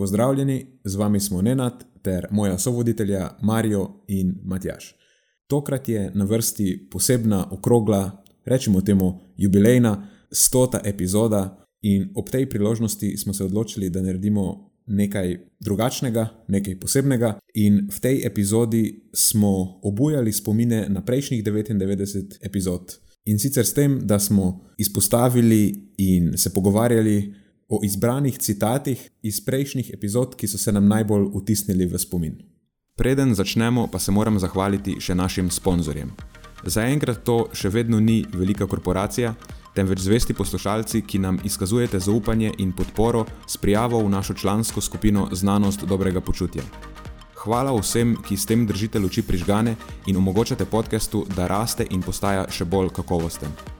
Pozdravljeni, z vami smo Nenad ter moja sovoditelja Marijo in Matjaš. Tokrat je na vrsti posebna, okrogla, rečemo temu jubilejna, stota epizoda, in ob tej priložnosti smo se odločili, da naredimo nekaj drugačnega, nekaj posebnega. In v tej epizodi smo obujali spomine na prejšnjih 99 epizod. In sicer s tem, da smo izpostavili in se pogovarjali o izbranih citatih iz prejšnjih epizod, ki so se nam najbolj vtisnili v spomin. Preden začnemo, pa se moram zahvaliti še našim sponzorjem. Zaenkrat to še vedno ni velika korporacija, temveč zvesti poslušalci, ki nam izkazujete zaupanje in podporo s prijavo v našo člansko skupino Znanost dobrega počutja. Hvala vsem, ki s tem držite luči prižgane in omogočate podkastu, da raste in postaja še bolj kakovosten.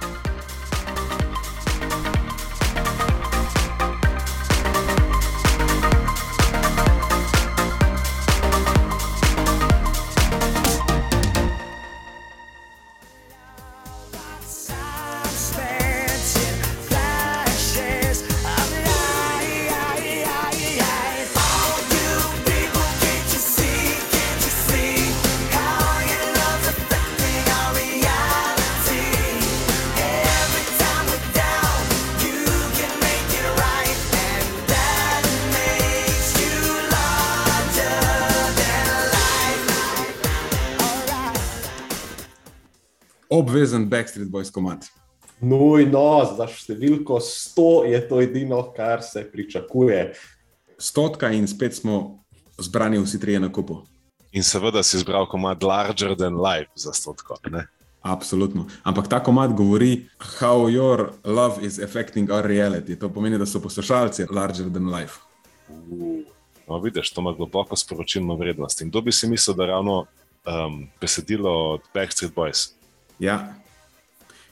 Obvezen Backstreet Boys komat. Nujno, za številko 100 je to edino, kar se pričakuje. Stotka in spet smo zbrani vsi trije na kupu. In seveda si izbral komat Larger than Life za stotko. Ne? Absolutno. Ampak ta komat govori, how your love is affecting our reality. To pomeni, da so poslušalci larger than life. Uh, no, vidiš, to ima globoko sporočilno vrednost. In kdo bi si mislil, da ravno um, besedilo od Backstreet Boys Ja.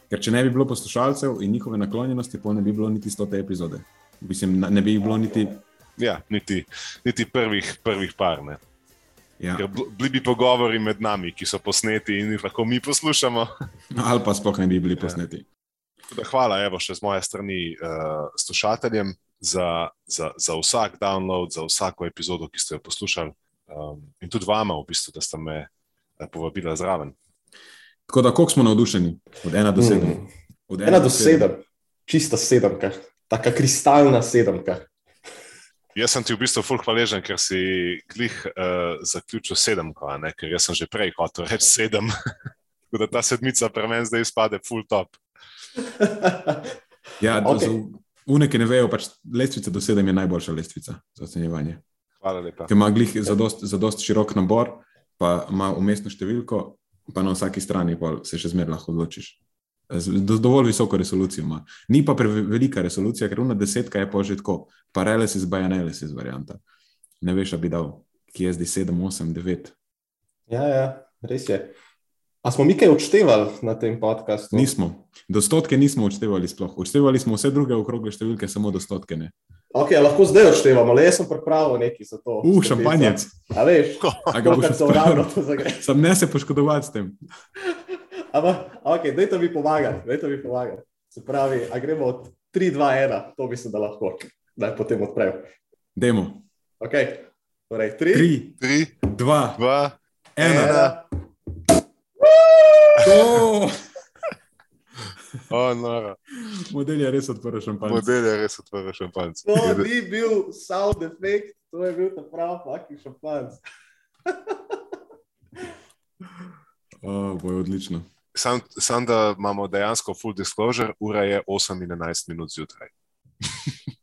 Ker če ne bi bilo poslušalcev in njihove naklonjenosti, pa ne bi bilo niti stote epizode. Mislim, ne bi bilo niti. Ja, niti, niti prvih, prvih par. Ja. Bili bi pogovori med nami, ki so posneti in jih lahko mi poslušamo. Ali pa sploh ne bi bili ja. posneti. Da, hvala, evo, še z moje strani uh, slušateljem za, za, za vsak download, za vsako epizodo, ki ste jo poslušali. Um, in tudi vama, v bistvu, da ste me uh, povabili zraven. Tako da, koliko smo navdušeni? Od ena do sedem. Mm. Od ena, ena do sedem, sedem. čista sedemka, taka kristalna sedemka. Jaz sem ti v bistvu fulh hvaležen, ker si glih uh, zaključil sedem, ker jaz sem že prej hotel reči sedem. Tako da ta sedmica pri meni zdaj izpade full top. ja, okay. Unike ne vejo, pač lestvica do sedem je najboljša lestvica za ocenjevanje. Hvala lepa. Ker ima glih za dost širok nabor, pa ima umestno številko, pa na vsaki strani se še zmeraj lahko odločiš. Dovolj visoko resolucijo ima. Ni pa prevelika resolucija, ker una desetka je pa že tako, paralysis by analysis varianta. Ne veš, da bi dal, ki je zdaj 7, 8, 9. Ja, ja, res je. A smo mi kaj odštevali na tem podkastu? Nismo. Do stotke nismo odštevali sploh. Odštevali smo vse druge okrogle številke, samo do stotke ne. Ok, lahko zdaj odštevamo, le jaz sem pripravil nekaj za to. Uf, uh, šampanjec. A veš, boš uravnal to zagre. Sam ne se poškodovati s tem. Ampak, ok, daj to mi pomagati, daj to mi pomagati. Se pravi, a gremo od 3, 2, 1, to mislim, da lahko. Daj potem odprem. Demo. Ok, torej 3, 3, 2, 2, 1. 1. Oh, no. Model je res odprl šampanjce. Model je res odprl šampanjce. To ni bil sound effect, to je bil ta pravi fucking šampanjc. oh, boj, odlično. Sam, sam, da imamo dejansko full disclosure, ura je 8 in 11 minut zjutraj.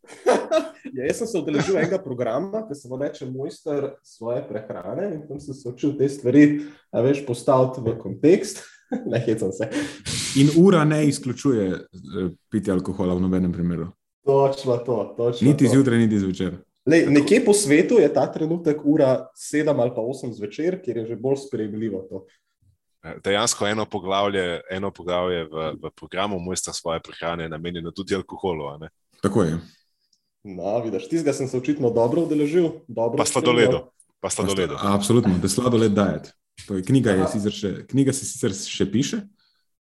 Ja, jaz sem se udeležil enega programa, ki se mu reče Mojster svoje prehrane in tam sem se učil te stvari, a veš, postaviti v kontekst. Ne, hecam se. In ura ne izključuje eh, pitja alkohola v nobenem primeru. Točno to, točno Niti to. zjutraj, niti zvečer. Lej, nekje po svetu je ta trenutek ura 7 ali pa 8 zvečer, kjer je že bolj sprejemljivo to. Dejansko eno poglavje, eno poglavje v, v programu Mojstra svoje prehrane je namenjeno tudi alkoholu. a ne? Tako je. No, vidiš, tistega sem se očitno dobro udeležil. Dobro Pa sladoledu. Pa sladoledu. A, Absolutno, da sladoled dajet. To je knjiga, še, knjiga se sicer še piše,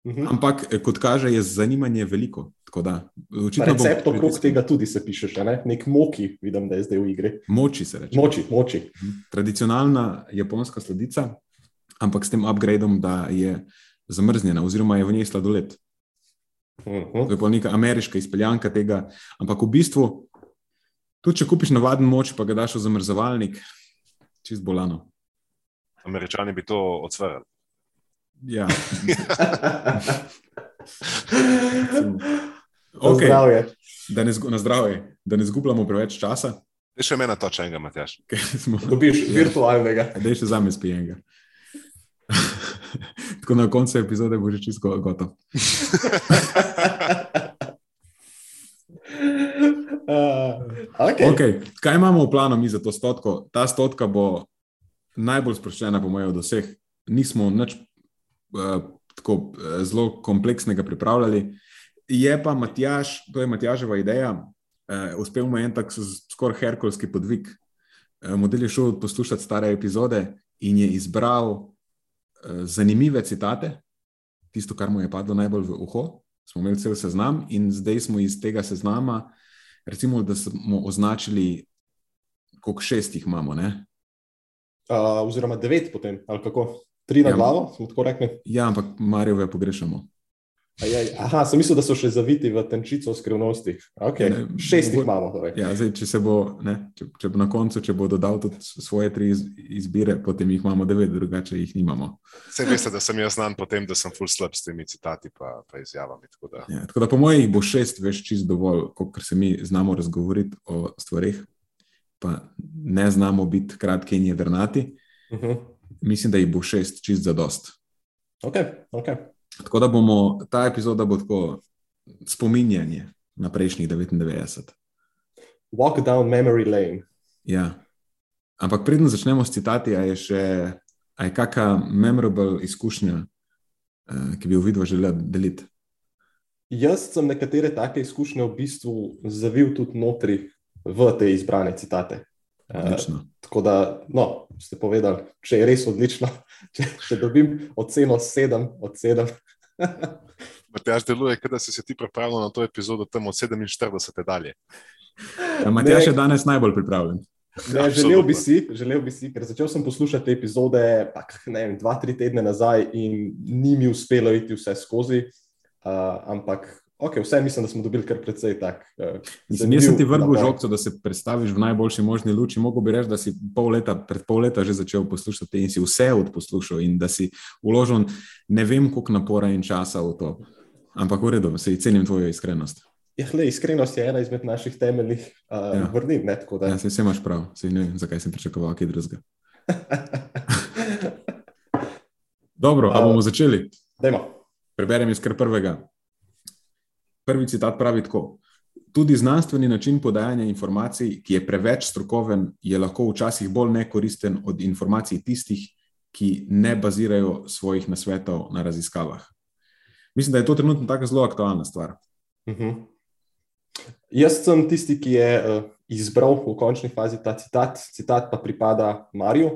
Mhm. ampak eh, kot kaže, je zanimanje veliko. Da, Recept okrog pritiskal. tega tudi se piše, še, ne? nek moki, vidim, da je zdaj v igri. Moči se reče. Moči, moči. Mhm. Tradicionalna japonska sladica, ampak s tem upgradeom, da je zamrznjena, oziroma je v njej sladoled. Mhm. To je pa neka ameriška izpeljanka tega. Ampak v bistvu, tudi če kupiš navaden moč, pa ga daš v zamrzovalnik, čist bolano. Američani bi to odsvrli. Ja, Okay. okay. Zdravje. da, ne na zdravje, da ne zgubljamo preveč časa. Je še mena toča enega, Matjaš. Smo, Dobiš Ja. virtualnega. da je še za me spijenga. Tako na koncu epizode bo že čisto gotovo. Uh, okay. Okay. Kaj imamo v planu mi za to stotko? Ta stotka bo najbolj sproščena, po mojem, od vseh. Nismo nič uh, tako uh, zelo kompleksnega pripravljali. Je pa Matjaž, to je Matjaževa ideja, uh, uspel mu je en tak skoraj herkulski podvig. Uh, model je šel poslušati stare epizode in je izbral uh, zanimive citate, tisto, kar mu je padlo najbolj v uho. Smo imeli cel seznam in zdaj smo iz tega seznama, recimo, da smo označili, koliko šest jih imamo. Ne? Uh, oziroma devet potem, ali kako? Tri na Ja. glavo, smo tako rekli. Ja, ampak Marjove pogrešamo. Ajaj, aha, sem mislil, da so še zaviti v tenčico skrivnosti. Okay. Ne, Šest jih imamo. Torej. Ja, zdaj, če, se bo, ne, če, če bo na koncu, če bo dodal tudi svoje tri iz, izbire, potem jih imamo devet, drugače jih nimamo. Vse veste, da sem jaz znan po tem, da sem full slab s temi citati pa, pa izjavami. Tako da, Ja, tako da po mojih bo šest več čist dovolj, ker se mi znamo razgovoriti o stvarih, pa ne znamo biti kratki in jedrnati. Uh -huh. Mislim, da jih bo šest čist za dost. okay, okay. Tako da bomo, ta epizoda bo tako spominjanje na prejšnjih 99. Walk down memory lane. Ja. Ampak preden začnemo s citati, a je še a je kakšna memorable izkušnja, eh, ki bi jo vidva želela deliti. Jaz sem nekatere take izkušnje v bistvu zavil tudi notri v te izbrane citate. Eh, Odlično. Tako da, no, ste povedali, če je res odlično, če, če dobim oceno 7 od 7. Matjaž deluje, kot da si se ti pripravljal na to epizodo tam od 47 dalje. Ja, Matjaž je danes najbolj pripravljen. Ne, želel, bi si, želel bi si, ker začel sem poslušati te epizode pak, ne vem, dva, tri tedne nazaj in ni mi uspelo iti vse skozi. Uh, ampak, okay, vse mislim, da smo dobili kar precej tak. Uh, Mislim, jaz sem ti vrgel žogco, da se predstaviš v najboljši možni luči. Mogoče bi reči, da si pol leta, pred pol leta že začel poslušati in si vse odposlušal in da si uložil ne vem koliko napora in časa v to. Ampak v redu, se cenim tvojo iskrenost. Ja, le, iskrenost je ena izmed naših temeljnih uh, Ja. vrlin. ne, da- Ja, se vse imaš prav, se ne vem, zakaj sem pričakoval kaj drugega. Dobro, a bomo začeli? Dajmo. Preberem iz kar prvega. Prvi citat pravi tako. Tudi znanstveni način podajanja informacij, ki je preveč strokoven, je lahko včasih bolj nekoristen od informacij tistih, ki ne bazirajo svojih nasvetov na raziskavah. Mislim, da je to trenutno tako zelo aktualna stvar. Uh -huh. Jaz sem tisti, ki je uh, izbral v končni fazi ta citat, citat pa pripada Mariju.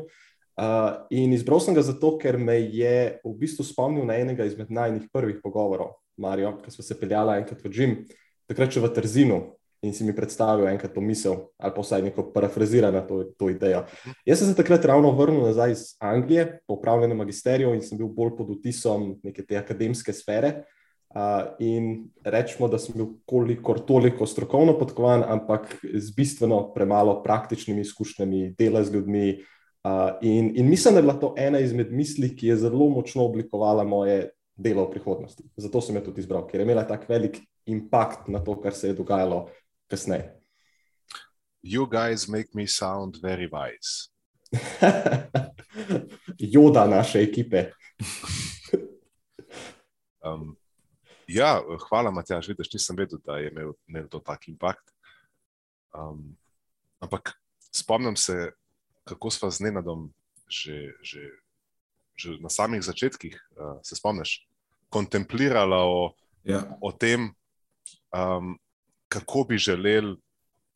Uh, in izbral sem ga zato, ker me je v bistvu spomnil na enega izmed najnih prvih pogovorov, Marijo, ki smo se peljali enkrat v Džim, takrat še v Trzinu in si mi predstavil enkrat to misel, ali pa vsaj neko parafrazirano to, to idejo. Jaz sem se takrat ravno vrnil nazaj iz Anglije, po upravljenem magisteriju in sem bil bolj pod vtisom neke te akademske sfere. Uh, in rečemo, da sem bil kolikor toliko strokovno podkovan, ampak z bistveno premalo praktičnimi izkušnjami dela z ljudmi. Uh, in, in mislim, da je bila to ena izmed misli, ki je zelo močno oblikovala moje delo v prihodnosti. Zato sem jo tudi izbral, ker je imela tak velik impakt na to, kar se je dogajalo kasneje. You guys make me sound very wise. Joda naše ekipe. Um, ja, hvala, Matjaž. Vidiš, nisem vedel, da je imel, imel to tak impakt. Um, ampak spomnim se, kako smo z Nenadom že, že, že na samih začetkih, uh, se spomniš, kontemplirali o, Ja. o tem, um, kako bi želeli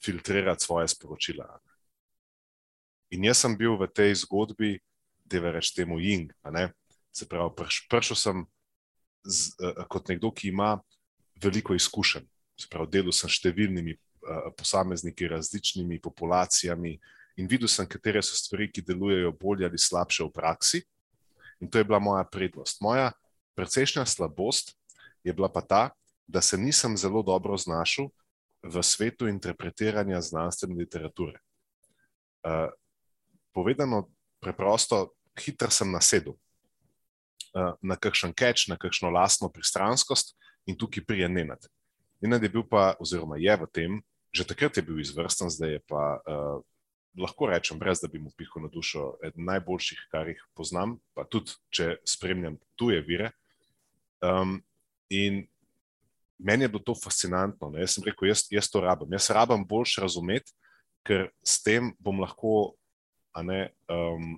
filtrirati svoje sporočila. In jaz sem bil v tej zgodbi, da je reč temu Jing. ne. Se pravi, priš, prišel sem z, uh, kot nekdo, ki ima veliko izkušenj. Se pravi, delal sem s številnimi uh, posamezniki, različnimi populacijami in videl sem, katere so stvari, ki delujejo bolje ali slabše v praksi. In to je bila moja prednost. Moja precejšnja slabost je bila pa ta, da se nisem zelo dobro znašel v svetu interpretiranja znanstvene literature. Uh, povedano preprosto, hitro sem nasedel uh, na kakšen keč, na kakšno lastno pristranskost in tukaj prije Nenad. Nenad je bil pa, oziroma je v tem, že takrat je bil izvrsten, zdaj je pa, uh, lahko rečem, brez da bi mu pihal na dušo, eden najboljših, kar jih poznam, pa tudi če spremljam tuje vire. Um, in meni je bilo to fascinantno. Ne? Jaz sem rekel, jaz, jaz to rabim. Jaz rabim boljš razumeti, ker s tem bom lahko, ne, um,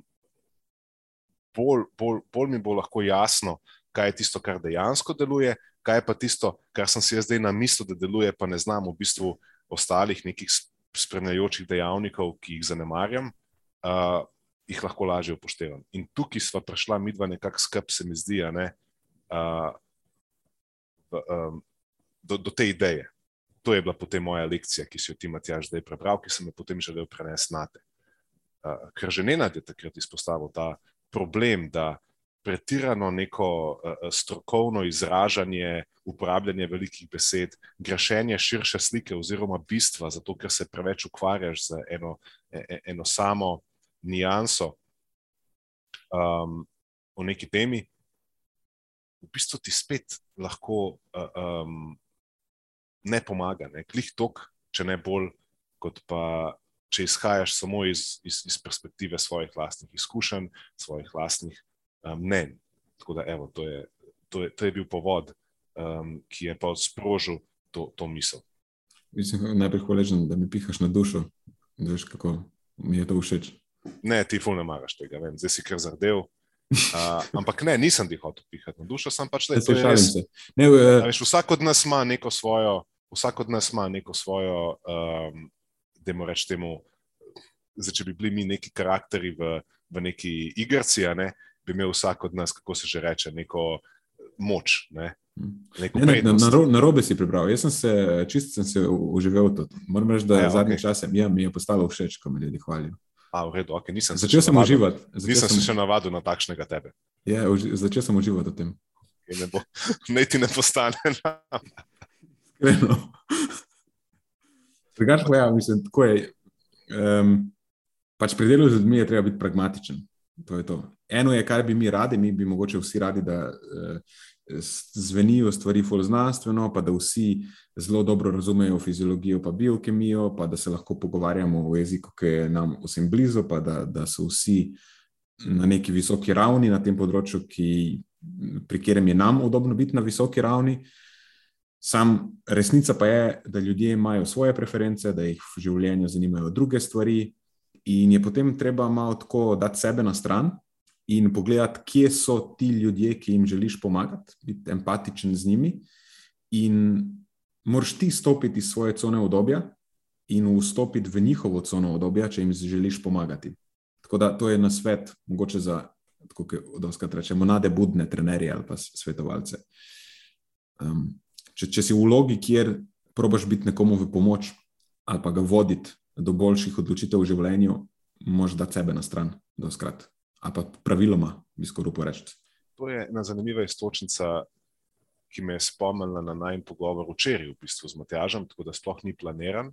bolj, bolj, bolj mi bo lahko jasno, kaj je tisto, kar dejansko deluje, kaj je pa tisto, kar sem si jaz zdaj namislil, da deluje, pa ne znam v bistvu ostalih nekih spremljajočih dejavnikov, ki jih zanemarjam. Uh, Jih lahko lažje upoštevam. In tukaj smo prišla, mi dva, nekako skrb, se mi zdi, ne, uh, v, um, do, do te ideje. To je bila potem moja lekcija, ki si jo ti, Matjaž, zdaj prebral, ki sem jo potem želel prenesti na te. Uh, ker že Nenad je takrat izpostavil ta problem, da pretirano neko uh, strokovno izražanje, uporabljanje velikih besed, grašenje širše slike oziroma bistva, zato ker se preveč ukvarjaš z eno, e, eno samo nijanso um, o neki temi, v bistvu ti spet lahko uh, um, ne pomaga, ne klih tok, če ne bolj, kot pa če izhajaš samo iz, iz, iz perspektive svojih vlastnih izkušenj, svojih vlastnih um, mnenj. Tako da, evo, to, je, to, je, to je bil povod, um, ki je pa sprožil to, to misel. Mislim, najprej hvaležen, da mi pihaš na dušo, da veš, kako mi je to všeč. Ne, ti ful ne maraš tega, vem, zdaj si kar zardel. Uh, ampak ne, nisem ti hotel pihati na dušo, sem pač le Se šalim se. Ne, uh, Veš, vsak od nas ima neko svojo, vsak od nas ima neko svojo, um, da mu rečemo, temu, zdaj, če bi bili mi neki karakteri v, v neki igrici, ne, bi imel vsak od nas, kako se že reče, neko moč. Ne, neko Ne, ne, na, na, na robe si prebral. Jaz sem se, čist sem se uživel v to. Moram reči, da Ja, ja, zadnje okej. čase ja, mi je postalo všeč, ko me ljudje hvalijo. A, v redu, okay, nisem se Začel navadil- uživati. Začel Nisem sem, se še navadil na takšnega tebe. ja, uži, začel sem uživati v tem. ki Ne bo, naj ti ne postane. Iskreno. Drugače pa ja, mislim, tako je. Um, pač pri delu z ljudmi je treba biti pragmatičen. To je to. Eno je, kar bi mi radi, mi bi mogoče vsi radi, da uh, zvenijo stvari ful znanstveno, pa da vsi zelo dobro razumejo fiziologijo, pa biokemijo, pa da se lahko pogovarjamo v jeziku, ki je nam vsem blizu, pa da, da so vsi na neki visoki ravni na tem področju, ki, pri katerem je nam udobno biti na visoki ravni. Sam resnica pa je, da ljudje imajo svoje preference, da jih v življenju zanimajo druge stvari, in je potem treba malo tako dati sebe na stran in pogledati, kje so ti ljudje, ki jim želiš pomagati, biti empatičen z njimi. In moraš ti stopiti iz svoje cone obdobja in vstopiti v njihovo cono obdobja, če jim želiš pomagati. Tako da to je na svet, mogoče za, kot rečemo, mlade budne trenerje ali pa svetovalce. Um, če, če si v vlogi, kjer probaš biti nekomu v pomoč ali pa ga voditi do boljših odločitev v življenju, moš dati sebe na stran, doskrat. Ali pa praviloma, bi skoraj uporeči. To je ena zanimiva istočnica, ki me je spomnila na najmen pogovor včeraj, v bistvu z Matjažem, tako da sploh ni planiran.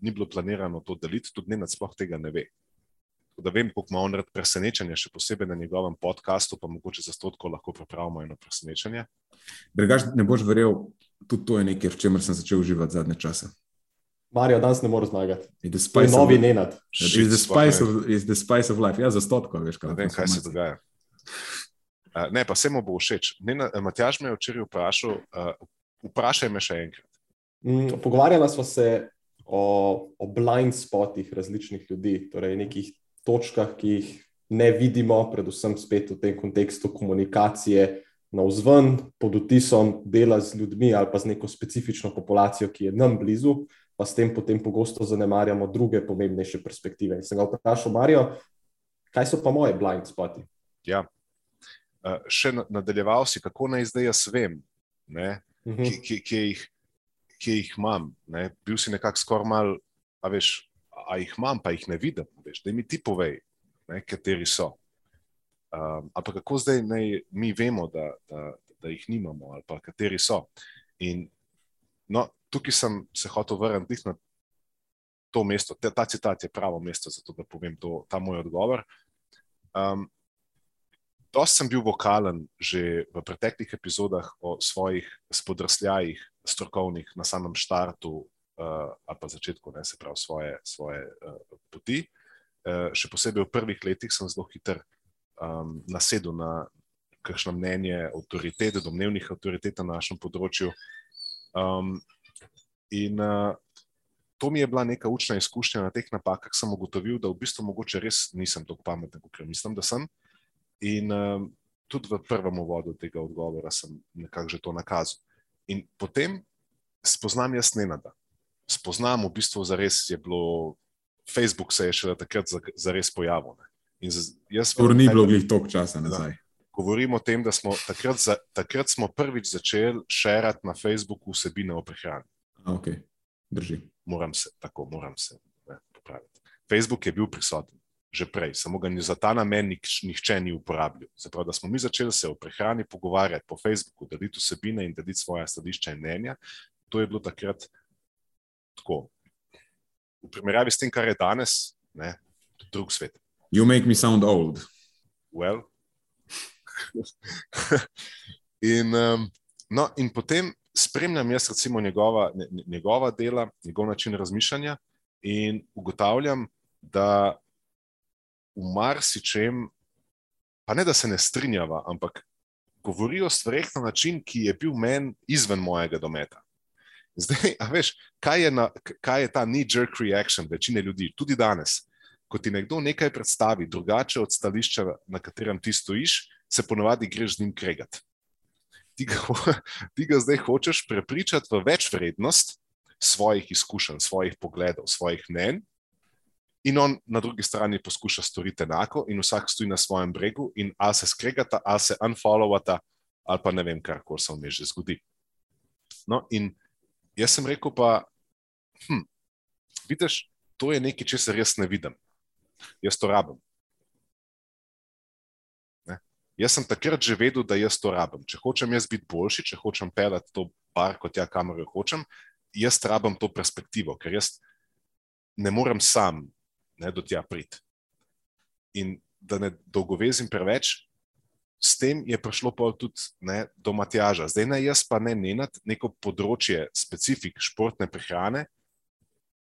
Ni bilo planirano to deliti, tudi ne sploh tega ne ve. Tako da vem, koliko ima on rad presenečenja, še posebej na njegovem podkastu, pa mogoče za stotko lahko pripravimo eno presenečenje. Drugač, ne boš verjel, tudi to je nekaj, v čemer sem začel uživati zadnje čase. Marijo danes ne more zmagati. Je spice novi Nenad. Is the spice of, is the spice of life. Ja, za stotko, veš, Ne vem, kaj se dogaja. Uh, ne, pa se mu bo všeč. Nena, Matjaž me je včeraj vprašal, uh, vprašaj me še enkrat. Mm, Pogovarjala smo se o, o blind spotih različnih ljudi, torej nekih točkah, ki jih ne vidimo, predvsem spet v tem kontekstu komunikacije na vzven, pod vtisom dela z ljudmi ali pa z neko specifično populacijo, ki je nam blizu, pa s tem potem pogosto zanemarjamo druge pomembnejše perspektive. In sem ga vprašal, Marijo, kaj so pa moje blind spoti? Ja. Uh, še na- nadaljeval si, kako naj zdaj jaz vem, ne, Mhm. ki, ki, ki, jih, ki jih imam. Ne. Bil si nekako skoraj mal, a veš, a jih imam, pa jih ne vidim. Veš, da mi ti povej, ne, kateri so. Um, ampak kako zdaj naj mi vemo, da, da, da jih nimamo, ali pa kateri so. In, no, tukaj sem se hotel vrniti na to mesto. Ta, ta citat je pravo mesto, zato da povem to, ta moj odgovor. Um, Dost sem bil vokalen že v preteklih epizodah o svojih spodrsljajih, strokovnih na samem štartu uh, ali pa začetku, ne se pravi, svoje, svoje uh, poti. Uh, še posebej v prvih letih sem zelo hiter um, nasedel na kakšno mnenje avtoritet, domnevnih avtoritet na našem področju. Um, in uh, to mi je bila neka učna izkušnja na teh napakah, sem ugotovil, da v bistvu mogoče res nisem tako pameten, kot mislim, da sem. In um, tudi v prvem uvodu tega odgovora sem nekako že to nakazal. In potem spoznam jaz Nenada. Spoznam v bistvu, zares je bilo, Facebook se je šele takrat za- zares pojavil. Ne. In z- jaz Skoro vem, ni bilo glih toliko časa nazaj. govorim o tem, da smo takrat, za, takrat smo prvič začeli širiti na Facebooku vsebine o prehrani. A, ok, drži. Moram se, tako, moram se ne, popraviti. Facebook je bil prisoten že prej, samo ga ni za ta namen nik, nihče ni uporabljal. Zaprav, da smo mi začeli se o prehrani pogovarjati po Facebooku, deliti vsebine in deliti svoje stališča in mnenja, to je bilo takrat tako. V primerjavi s tem, kar je danes, ne, drug svet. You make me sound old. well. in, um, no, in potem spremljam jaz recimo njegova, nje- njegova dela, njegov način razmišljanja in ugotavljam, da v marsičem, pa ne da se ne strinjava, ampak govori o stvareh na način, ki je bil meni izven mojega dometa. Zdaj, a veš, kaj je, na, kaj je ta knee-jerk reaction večine ljudi, tudi danes? Ko ti nekdo nekaj predstavi drugače od stališča, na katerem ti stojiš, se ponovadi greš z njim kregati. Ti ga, ti ga zdaj hočeš prepričati v več vrednost svojih izkušenj, svojih pogledov, svojih mnenj, in on na drugi strani poskuša storiti enako, in vsak stoji na svojem bregu, in ali se skregata, ali se unfollowata, ali pa ne vem, kar koli se vmes že zgodi. No, in jaz sem rekel, pa, hm, vidiš, to je nekaj, česar jaz ne vidim. Jaz to rabim. Jaz sem takrat že vedel, da jaz to rabim. Če hočem jaz biti boljši, če hočem pelati to bar kot ja, kamor jo hočem, jaz rabim to perspektivo, ker jaz ne morem sam ne, do tja priti. In da ne dolgovezim preveč, s tem je prišlo pa tudi ne, do Matjaža. Zdaj ne jaz, pa ne Nenad, neko področje, specifik športne prehrane,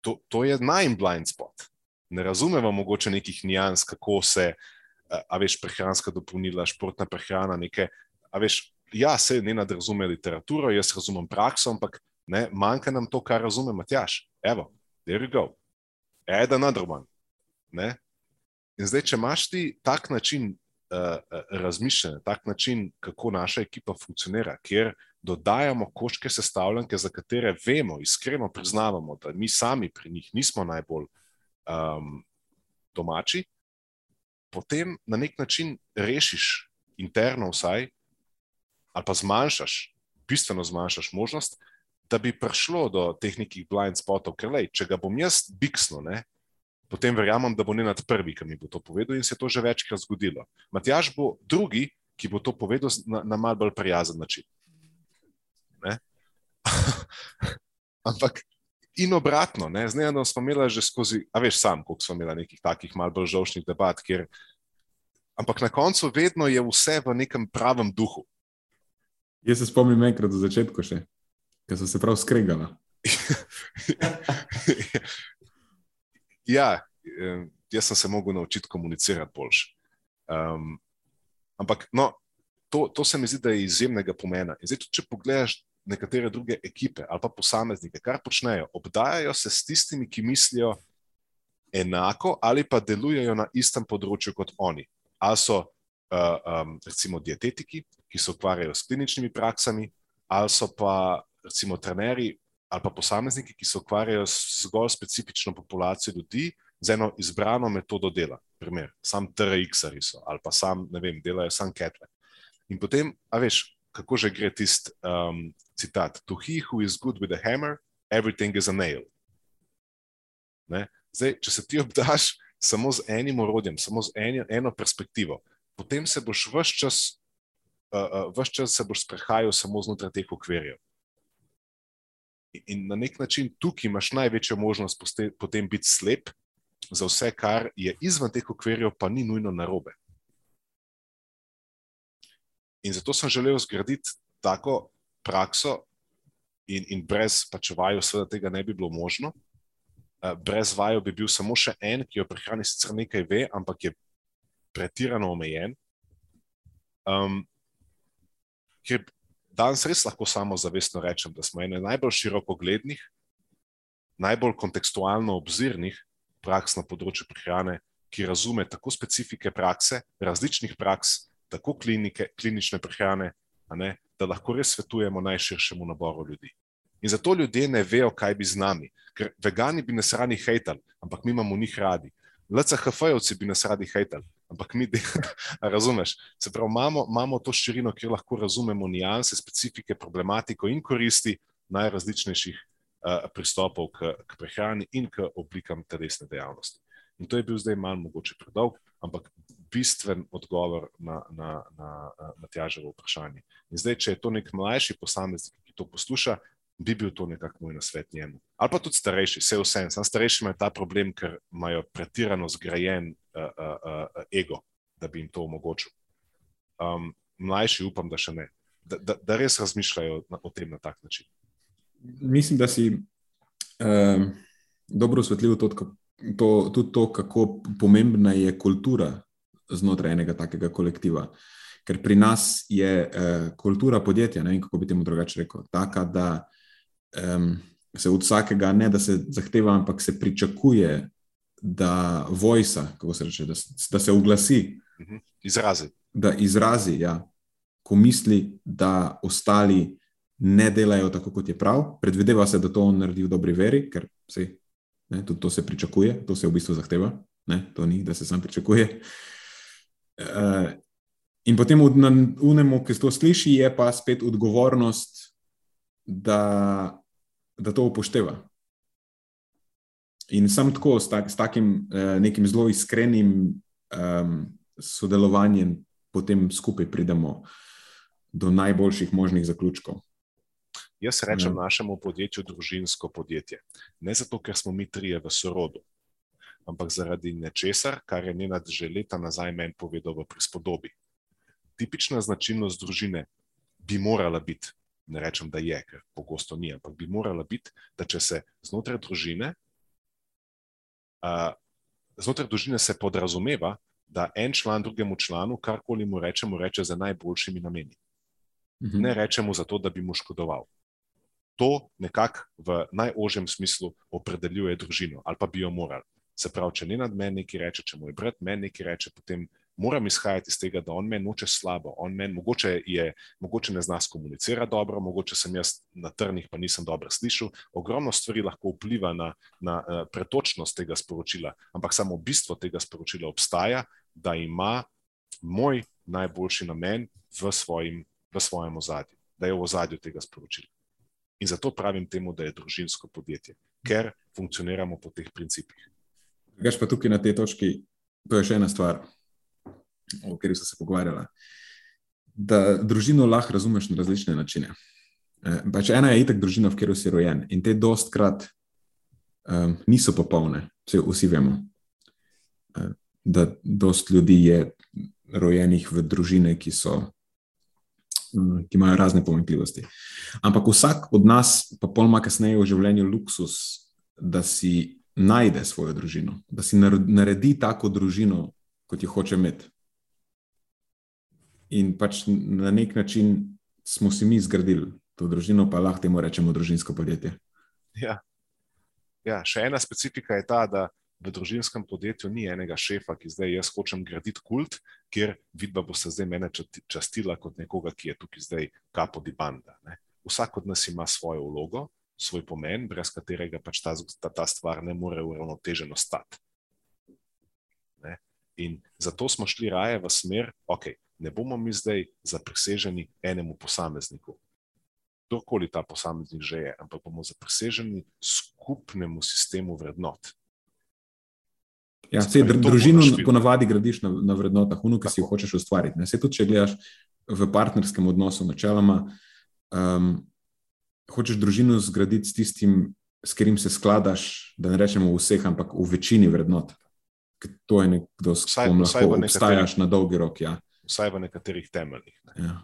to, to je najmanj blind spot. Ne razumemo mogoče nekih nijans, kako se, a, veš, prehranska dopolnila, športna prehrana, neke, a veš, ja, se ne razume literaturo, jaz razumem prakso, ampak ne, manjka nam to, kar razume Matjaš. Evo, there you go. Another one. Ne? In zdaj, če imaš ti tak način uh, razmišljanja, tak način, kako naša ekipa funkcionira, kjer dodajamo koščke sestavljanke, za katere vemo, iskreno priznavamo, da mi sami pri njih nismo najbolj um, domači, potem na nek način rešiš interno vsaj, ali pa zmanjšaš, bistveno zmanjšaš možnost, da bi prišlo do teh nekih blind spotov, ker lej, če ga bom jaz biksno, ne, potem verjamem, da bo ne nad prvi, ki mi bo to povedal in se je to že večkrat zgodilo. Matjaž bo drugi, ki bo to povedal na, na mal bolj prijazen način. Ampak in obratno, ne? z Nenadom smo imeli že skozi, a veš sam, koliko smo imeli nekih takih mal bolj žovšnih debat, kjer, ampak na koncu vedno je vse v nekem pravem duhu. Jaz se spomnim enkrat v začetku še, ko so se prav skregala. ja, jaz sem se mogel naučiti komunicirati boljše. Um, ampak no, to, to se mi zdi, da je izjemnega pomena. In zdaj, tudi, če pogledaš nekatere druge ekipe ali pa posameznike, kar počnejo, obdajajo se s tistimi, ki mislijo enako ali pa delujejo na istem področju kot oni. Ali so uh, um, recimo dietetiki, ki se ukvarjajo s kliničnimi praksami, ali so pa recimo trenerji ali pa posamezniki, ki se ukvarjajo zgolj specifično populacijo ljudi z eno izbrano metodo dela. Primer, sam TRX-ari so ali pa sam, ne vem, delajo sam ketle. In potem, a veš, kako že gre tisti um, citat: To he who is good with a hammer, everything is a nail. Zdaj, če se ti obdaš samo z enim orodjem, samo z eni, eno perspektivo, potem se boš vse čas, uh, uh, čas se boš sprehajal samo znotraj teh okvirjev. In na nek način tukaj imaš največjo možnost potem biti slep za vse, kar je izven teh okvirjev, pa ni nujno narobe. In zato sem želel zgraditi tako prakso, in, in brez pač vaju, seveda, tega ne bi bilo možno. Uh, brez vaju bi bil samo še en, ki o prehrani sicer nekaj ve, ampak je pretirano omejen. Um, ker danes res lahko samo zavestno rečem, da smo ene najbolj širokoglednih, najbolj kontekstualno obzirnih praks na področju prehrane, ki razume tako specifike prakse, različnih praks, tako klinike, klinične prehrane, ne, da lahko res svetujemo najširšemu naboru ljudi. In zato ljudje ne vejo, kaj bi z nami. Ker vegani bi nas radi hejtali, ampak mi imamo njih radi. LCHF-jevci bi nas radi hejtali, ampak mi, razumeš, se pravi, imamo, imamo to širino, kjer lahko razumemo nijanse, specifike, problematiko in koristi najrazličnejših uh, pristopov k, k prehrani in k oblikam telesne dejavnosti. In to je bil zdaj malo mogoče predolg, ampak bistven odgovor na, na, na, na Tjaževo vprašanje. In zdaj, če je to nek mlajši posameznik, ki to posluša, bi bil to nekako moj nasvet njemu. Ali pa tudi starejši, vse vse. Sam starejši imajo ta problem, ker imajo pretirano zgrajen uh, uh, uh, ego, da bi jim to omogočil. Um, mlajši upam, da še ne. Da, da, da res razmišljajo na, o tem na tak način. Mislim, da si um, dobro osvetlil to, to, tudi to, kako pomembna je kultura znotraj enega takega kolektiva. Ker pri nas je uh, kultura podjetja, ne vem, kako bi temu drugače rekel, taka, da um, se od vsakega ne da se zahteva, ampak se pričakuje, da vojsa, kako se reče, da, da se oglasi. Mhm. Izrazi. Da izrazi, ja, ko misli, da ostali ne delajo tako, kot je prav. Predvideva se, da to on naredi v dobri veri, ker se, ne, tudi to se pričakuje, to se v bistvu zahteva, ne, to ni, da se sam pričakuje. Uh, in potem v unemu, ki to sliši, je pa spet odgovornost, da da to upošteva. In sam tako, s, tak, s takim uh, nekim zelo iskrenim um, sodelovanjem, potem skupaj pridemo do najboljših možnih zaključkov. Jaz rečem ja. našemu podjetju družinsko podjetje. Ne zato, ker smo mi trije v sorodu, ampak zaradi nečesar, kar je Nenad že leta nazaj meni povedal v prispodobi. Tipična značilnost družine bi morala biti ne rečem, da je, ker pogosto ni, ampak bi morala biti, da če se znotraj družine, uh, znotraj družine se podrazumeva, da en član drugemu članu, karkoli mu rečemo, reče za najboljšimi nameni. Mhm. Ne rečemo zato, da bi mu škodoval. To nekako v najožjem smislu opredeljuje družino, ali pa bi jo morali. Se pravi, če ne nad meni nekaj reče, če moj brat meni nekaj reče, potem moram izhajati iz tega, da on meni noče slabo, on meni mogoče, je, mogoče ne zna komunicirati dobro, mogoče sem jaz na trnih, pa nisem dobro slišal. Ogromno stvari lahko vpliva na, na uh, pretočnost tega sporočila, ampak samo bistvo tega sporočila obstaja, da ima moj najboljši namen v, svojim, v svojem ozadju, da je v ozadju tega sporočila. In zato pravim temu, da je družinsko podjetje, ker funkcioniramo po teh principih. Greš pa tukaj na tej točki, to je še ena stvar o kateri so se pogovarjali. Da družino lahko razumeš na različne načine. E, pač ena je itak družina, v kateri si rojen in te dostkrat um, niso popolne, vse vsi vemo. E, da dost ljudi je rojenih v družine, ki so ki imajo razne pomanjkljivosti. Ampak vsak od nas, pa pol ima kasneje v življenju luksus, da si najde svojo družino, da si naredi tako družino, kot jo hoče imeti. In pač na nek način smo si mi zgradili to družino, pa lahko temu rečemo družinsko podjetje. Ja. Ja, še ena specifika je ta, da v družinskem podjetju ni enega šefa, ki zdaj jaz hočem graditi kult, kjer vidba bo se zdaj mene častila kot nekoga, ki je tukaj zdaj kapo di banda. Ne. Vsak od nas ima svojo vlogo, svoj pomen, brez katerega pač ta, ta, ta stvar ne more uravnoteženo stati. Ne. In zato smo šli raje v smer, ok, ne bomo mi zdaj zapriseženi enemu posamezniku. Kdorkoli ta posameznik že je, ampak bomo zapriseženi skupnemu sistemu vrednot. Ja, vse družino ponavadi gradiš na, na vrednotah, ono, ki si jo hočeš ustvariti. Ne? Se tudi, če gledaš v partnerskem odnosu, načeloma, um, hočeš družino zgraditi s tistim, s katerim se skladaš, da ne rečemo vseh, ampak v večini vrednot. Ker to je nekdo, s katerim lahko obstajaš na dolgi rok. Ja. Vsaj v nekaterih temeljih. Ne? Ja.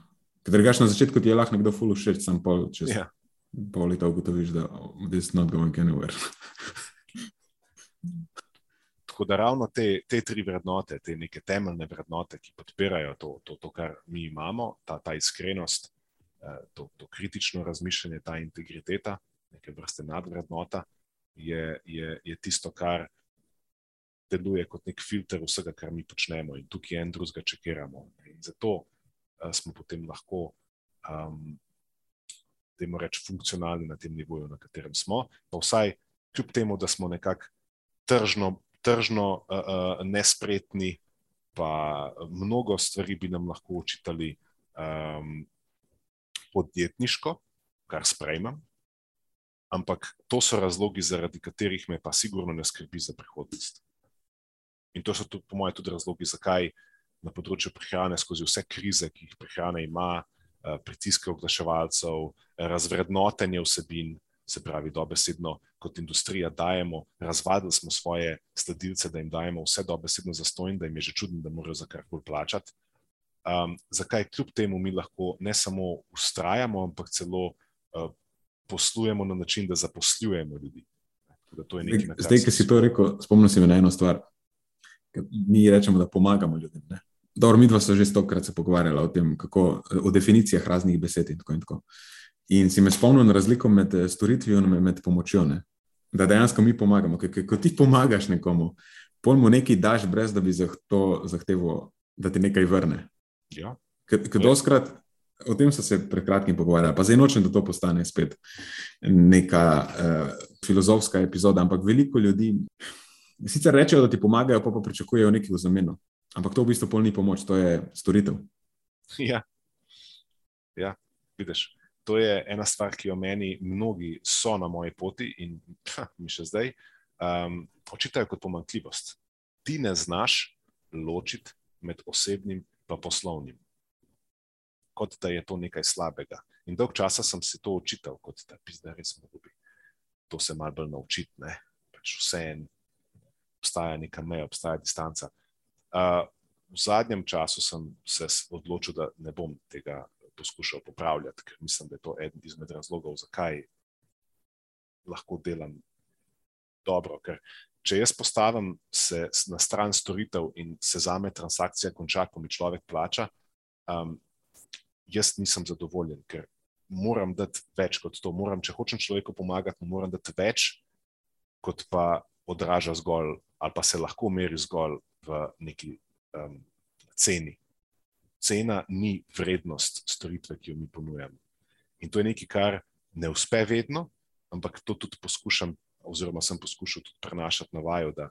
Ker drugač na začetku ti je lahko nekdo full všeč, sam pol čez ja. pol leta ugotoviš, da this not going anywhere. Tako da ravno te, te tri vrednote, te neke temeljne vrednote, ki podpirajo to, to, to kar mi imamo, ta, ta iskrenost, to, to kritično razmišljanje, ta integriteta, neke vrste nadvrednota, je, je, je tisto, kar deluje kot nek filter vsega, kar mi počnemo in tukaj en drugega čekiramo. In zato uh, smo potem lahko, um, jim rečemo, funkcionalni na tem nivoju, na katerem smo. Pa vsaj kljub temu, da smo nekako tržno tržno uh, uh, nespretni, pa mnogo stvari bi nam lahko učitali um, podjetniško, kar sprejmem. Ampak to so razlogi, zaradi katerih me pa sigurno ne skrbi za prihodnost. In to so tudi, po mojem, tudi razlogi, zakaj na področju prehrane, skozi vse krize, ki jih prehrana ima, pritiske oglaševalcev, razvrednotenje vsebin, se pravi, dobesedno kot industrija dajemo, razvadili smo svoje sledilce, da jim dajemo vse dobesedno za stojn, da jim je že čudno, da morajo za karkoli plačati. Um, zakaj kljub temu mi lahko ne samo ustrajamo, ampak celo uh, poslujemo na način, da zaposlujemo ljudi. Da nekaj, Zdaj, ki si to rekel, spomnim se na eno stvar. Mi rečemo, da pomagamo ljudem. Ne? Dobro, mi dva smo že stokrat se pogovarjali o tem, kako, o definicijah raznih besed in tako in tako. In si me spomnil na razliko med eh, storitvijo in med pomočjo. Ne? Da dejansko mi pomagamo. Ko ti pomagaš nekomu, pojmo nekaj daš, brez da bi to zahteval, da ti nekaj vrne. Ja. Ker doskrat. O tem so se pred kratkim pogovarjali, pa zdaj nočem, da to postane spet neka uh, filozofska epizoda. Ampak veliko ljudi sicer rečejo, da ti pomagajo, pa pa pričakujejo nekaj v zameno. Ampak to v bistvu pol ni pomoč, to je storitev. Ja, ja vidiš to je ena stvar, ki jo meni mnogi so na moji poti in ha, mi še zdaj um, očitajo kot pomankljivost. Ti ne znaš ločiti med osebnim in poslovnim, kot da je to nekaj slabega. In dolg časa sem si to očital, kot da bi zdaj res mogel biti. To se malo bolj naučiti. Pač vse en, obstaja neka meja, obstaja distanca. Uh, v zadnjem času sem se odločil, da ne bom tega poskušal popravljati, ker mislim, da je to eden izmed razlogov, zakaj lahko delam dobro. Ker če jaz postavim se na stran storitev in se za me transakcija konča, ko mi človek plača, um, jaz nisem zadovoljen, ker moram dati več kot to. Moram, če hočem človeku pomagati, moram dati več, kot pa odraža zgolj, ali pa se lahko meri zgolj v neki um, ceni cena ni vrednost storitve, ki jo mi ponujamo. In to je nekaj, kar ne uspe vedno, ampak to tudi poskušam, oziroma sem poskušal tudi prenašati na vaju, da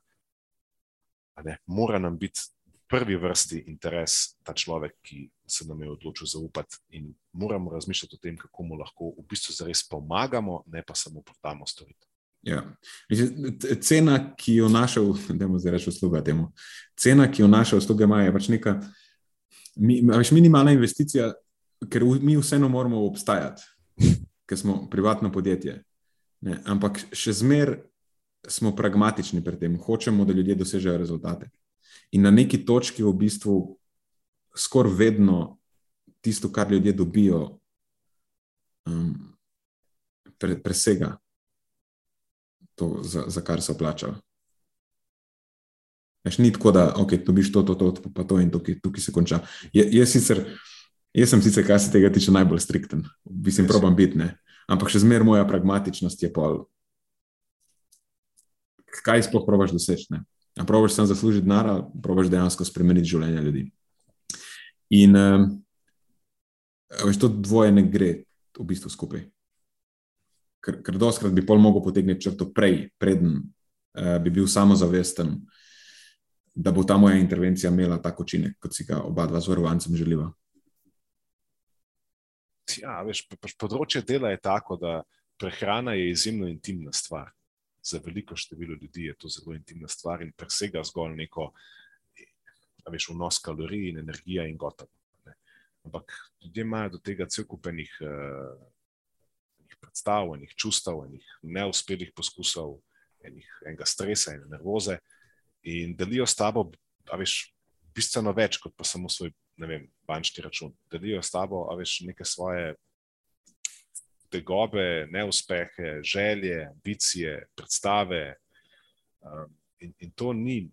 ne, mora nam biti v prvi vrsti interes ta človek, ki se nam je odločil zaupati, in moramo razmišljati o tem, kako mu lahko v bistvu zares pomagamo, ne pa samo prodamo storitev. Ja. Cena, ki jo našel, da imamo zdaj reči usluga temu, cena, ki jo našel usluga, je pač neka mi, veš, minimalna investicija, ker mi vseeno moramo obstajati, ker smo privatno podjetje. Ne? Ampak še zmeraj smo pragmatični pri tem, hočemo, da ljudje dosežejo rezultate. In na neki točki v bistvu skoraj vedno tisto, kar ljudje dobijo, um, pre, presega to, za, za kar so plačali. Veš, ni tako, da okay, dobiš to, to, to, pa to in tukaj, tukaj se konča. Je, je sicer, jaz sem sicer, kar se tega tiče, najbolj strikten, mislim, yes. probam biti? Ampak še zmeraj moja pragmatičnost je pol. Kaj sploh probaš doseči? A probaš samo zaslužiti denar, ali probaš dejansko spremeniti življenje ljudi. In um, veš, to dvoje ne gre v bistvu skupaj. Ker, ker doskrat bi pol mogel potegniti črto prej, preden uh, bi bil samozavesten, da bo ta moja intervencija imela tako učinek, kot si ga oba dva z varovancem želiva. Ja, veš, področje dela je tako, da prehrana je izjemno intimna stvar. Za veliko število ljudi je to zelo intimna stvar in presega zgolj neko, veš, vnos kalorij in energija in gotovo. Ampak ljudje imajo do tega cel kupenih uh, predstav, enih čustev, enih neuspelih poskusov, enih, enega stresa in nervoze in delijo s tabo, a veš, bistveno več kot pa samo svoj, ne vem, bančni račun. Delijo s tabo, a veš, neke svoje tegobe, neuspehe, želje, ambicije, predstave. Um, in, in to ni,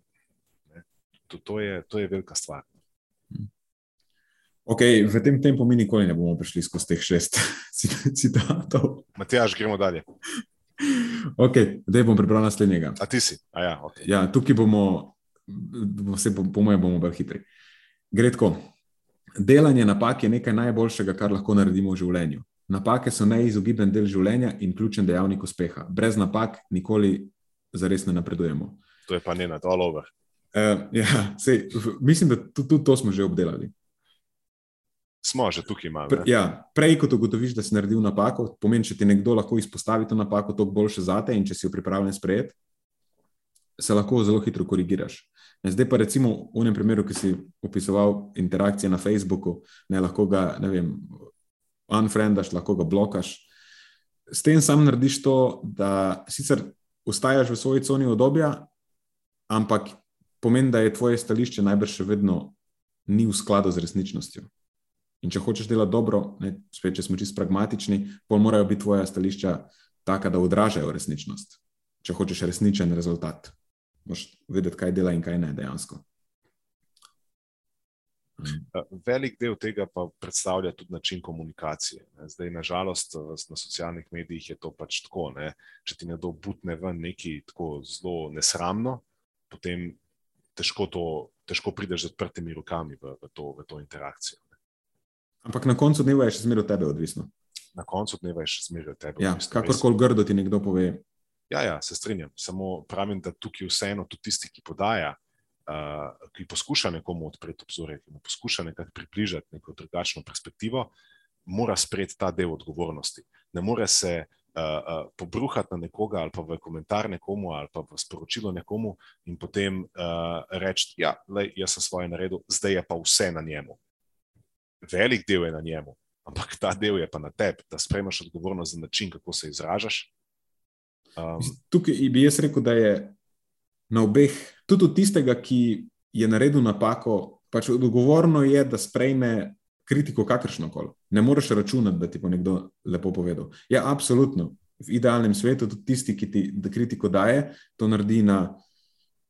to, to, je, to je velika stvar. Okay, v tem tempu mi nikoli ne bomo prišli skozi teh šest citatov. Matjaž, gremo dalje. Okay, zdaj bom prebral naslednjega. A ti si? A ja, okay. ja, tukaj bomo, vse po, po mojem, bomo bolj hitri. Gre tako. Delanje napak je nekaj najboljšega, kar lahko naredimo v življenju. Napake so neizogiben del življenja in ključen dejavnik uspeha. Brez napak nikoli zares ne napredujemo. To je pa ne na to lover. Uh, ja, sej, mislim, da tudi, tudi to smo že obdelali smo že tukaj imeli. Pre, ja, prej, kot ugotoviš, da si naredil napako, pomeni, če ti nekdo lahko izpostavi to napako, to boljše zate in če si jo pripravljen sprejeti, se lahko zelo hitro korigiraš. Zdaj pa recimo v enem primeru, ki si opisoval interakcije na Facebooku, ne lahko ga, ne vem, unfriendaš, lahko ga blokaš. S tem sam narediš to, da sicer ustajaš v svoji coni odobja, ampak pomeni, da je tvoje stališče najbrž še vedno ni v skladu z resničnostjo. In če hočeš delati dobro, ne, spet, če smo čisto pragmatični, pol morajo biti tvoja stališča taka, da odražajo resničnost. Če hočeš resničen rezultat, moš vedeti, kaj dela in kaj ne dejansko. Velik del tega pa predstavlja tudi način komunikacije. Zdaj, nažalost, na socialnih medijih je to pač tako. Ne? Če ti nekdo butne ven nekaj tako zelo nesramno, potem težko, to, težko prideš z odprtimi rokami v, v, to, v to interakcijo. Ampak na koncu dneva je še zmeraj od tebe odvisno. Na koncu dneva je še zmeraj od tebe. Ja, kakorkoli grdo ti nekdo pove. Ja, ja, se strinjam. Samo pravim, da tukaj vseeno tudi tisti, ki podaja, uh, ki poskuša nekomu odpreti obzorje, ki mu poskuša nekako približati neko drugačno perspektivo, mora sprejeti ta del odgovornosti. Ne more se uh, uh, pobruhati na nekoga ali pa v komentar nekomu ali pa v sporočilo nekomu in potem uh, reči, ja, jaz sem svoje naredil, zdaj je pa vse na njemu velik del je na njemu, ampak ta del je pa na tebi, da sprejmeš odgovornost za način, kako se izražaš. Um, Tukaj bi jaz rekel, da je na obeh, tudi od tistega, ki je naredil napako, pač odgovorno je, da sprejme kritiko, kakršno koli. Ne moreš računati, da ti bo nekdo lepo povedal. Ja, absolutno. V idealnem svetu tudi tisti, ki ti kritiko daje, to naredi na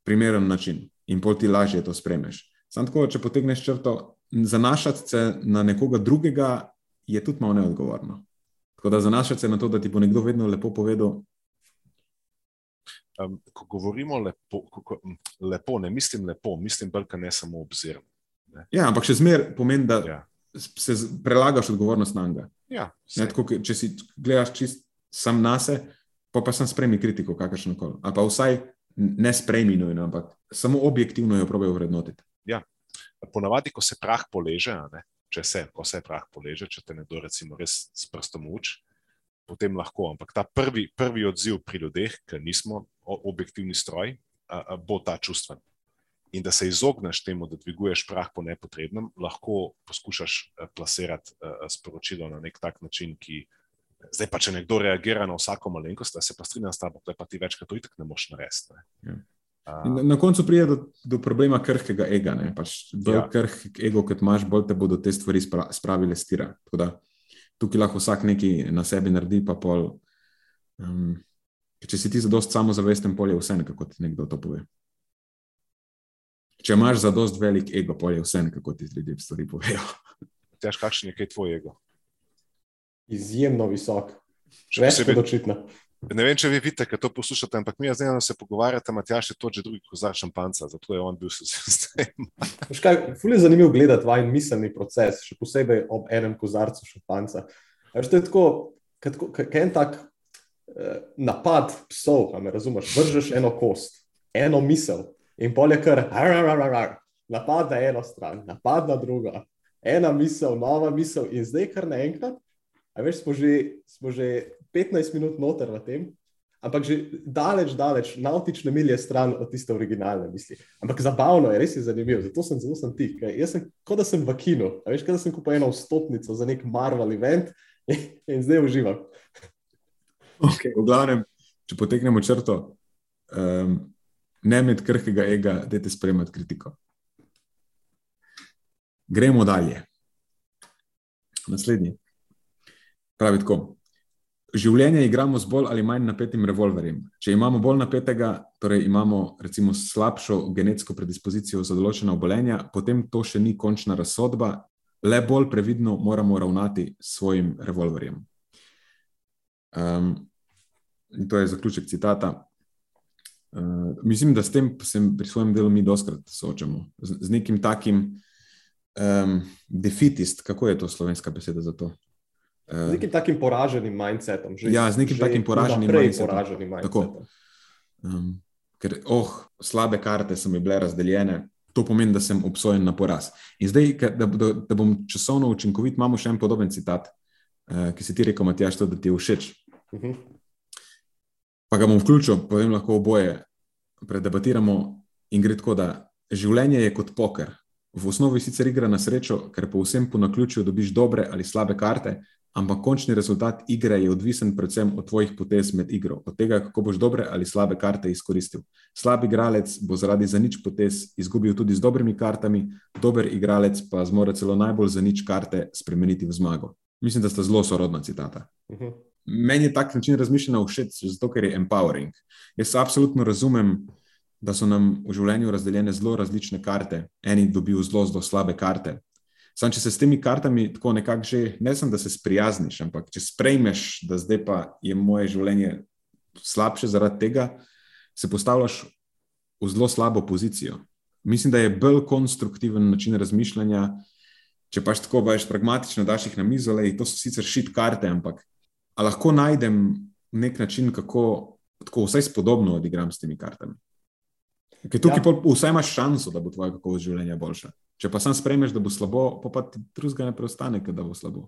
primeren način in pol ti lažje to spremeš. Sam tako, če potegneš črto, zanašati se na nekoga drugega je tudi malo neodgovorno. Tako da zanašati se na to, da ti bo nekdo vedno lepo povedal. Um, ko govorimo lepo, ko, ko, lepo, ne mislim lepo, mislim bolj, ne samo obzirno. Ja, ampak še zmeraj pomeni, da ja. se prelagaš odgovornost na njega. Ja, če si gledaš čist sam na sebe, pa pa sem sprejmi kritiko, kakršno koli. Ali pa vsaj ne sprejmi nujno, ampak samo objektivno jo probejo vrednotiti. Ja, ponavadi, ko se prah poleže, ne, če se, ko se prah poleže, če te nekdo recimo res s prstom uči, potem lahko. Ampak ta prvi, prvi odziv pri ljudeh, ker nismo objektivni stroj, bo ta čustven. In da se izogneš temu, da dviguješ prah po nepotrebnem, lahko poskušaš plasirati sporočilo na nek tak način, ki. Zdaj pa, če nekdo reagira na vsako malenkost, da se pa strinja s tabo, da pa ti večkrat to itak ne moš narediti. Ne? Ja. Na, na koncu pride do, do problema krhkega ega. Pač bolj ja. krhk ego, kot imaš, bolj te bodo te stvari spra, spravile stira. Tukaj lahko vsak nekaj na sebi naredi, pa pol. Um, če si ti za dost samozavesten, pol je vse, kako ti nekdo to pove. Če imaš za dost velik ego, pol je vse, kako ti ljudje stvari povejo. Tež, kakšen je kaj tvoj ego? Izjemno visok. Več kot očitno. Ne vem, če vi vidite, kaj to poslušate, ampak mi zdaj se pogovarjate, Matjaš je to že drugi kozar šampanca, zato je on bil se sistem. Ful je zanimivo gledati vajen miselni proces, še posebej ob enem kozarcu šampanca. Veš, to je tako, kaj en tak napad psov, a me razumeš, vržeš eno kost, eno misel in polje kar, ar, ar, ar, ar, ar. napad na eno stran, napad na drugo, ena misel, nova misel in zdaj kar naenkrat, a veš, smo že, smo že 15 minut noter v tem, ampak že daleč, daleč, nautične milje stran od tiste originalne misli. Ampak zabavno je, res je zanimivo, zato sem zelo sem ti. Jaz sem kot da sem v kinu, veš, kot da sem kupil eno vstopnico za nek Marvel event in, in zdaj uživam. Okay, v glavnem, če potegnemo črto, um, ne med krhkega ega, da te spremljate kritiko. Gremo dalje. Naslednji. Pravi tako. Življenje igramo z bolj ali manj napetim revolverjem. Če imamo bolj napetega, torej imamo recimo slabšo genetsko predispozicijo za določena obolenja, potem to še ni končna razsodba, le bolj previdno moramo ravnati s svojim revolverjem. Um, to je zaključek citata. Uh, mislim, da s tem se pri svojem delu mi doskrat soočamo, z, z nekim takim um, defitist, kako je to slovenska beseda za to? Z nekim takim poraženim mindsetom. Že, ja, z nekim takim poraženim mindsetom. Poraženim mindsetom. Um, ker, oh, slabe karte so mi bile razdeljene, to pomeni, da sem obsojen na poraz. In zdaj, da, da, da bom časovno učinkovit, imamo še en podoben citat, uh, ki si ti rekel, Matjaš, to, da ti je všeč. Uh mhm. -huh. Pa ga bom vključil, povem lahko oboje, predebatiramo in gre tako, da življenje je kot poker. V osnovi sicer igra na srečo, ker po vsem po naključju dobiš dobre ali slabe karte, ampak končni rezultat igre je odvisen predvsem od tvojih potez med igro, od tega, kako boš dobre ali slabe karte izkoristil. Slab igralec bo zaradi za nič potez izgubil tudi z dobrimi kartami, dober igralec pa zmore celo najbolj za nič karte spremeniti v zmago. Mislim, da sta zelo sorodna citata. Uh mhm. -huh. Meni je tak način razmišljanja všeč, zato ker je empowering. Jaz absolutno razumem, da so nam v življenju razdeljene zelo različne karte. Eni dobijo zelo, zelo slabe karte, Sam, če se s temi kartami tako nekako že, ne samo da se sprijazniš, ampak če sprejmeš, da zdaj pa je moje življenje slabše zaradi tega, se postavljaš v zelo slabo pozicijo. Mislim, da je bolj konstruktiven način razmišljanja, če pač tako veš, pragmatično daš jih na mizo, le to so sicer šit karte, ampak lahko najdem nek način, kako tako vsaj spodobno odigram s temi kartami. Ker tukaj ja. vsaj imaš šanso, da bo tvoje kakovost življenja boljša. Če pa sam spremeš, da bo slabo, pa, pa ti drugega ne preostane, da bo slabo.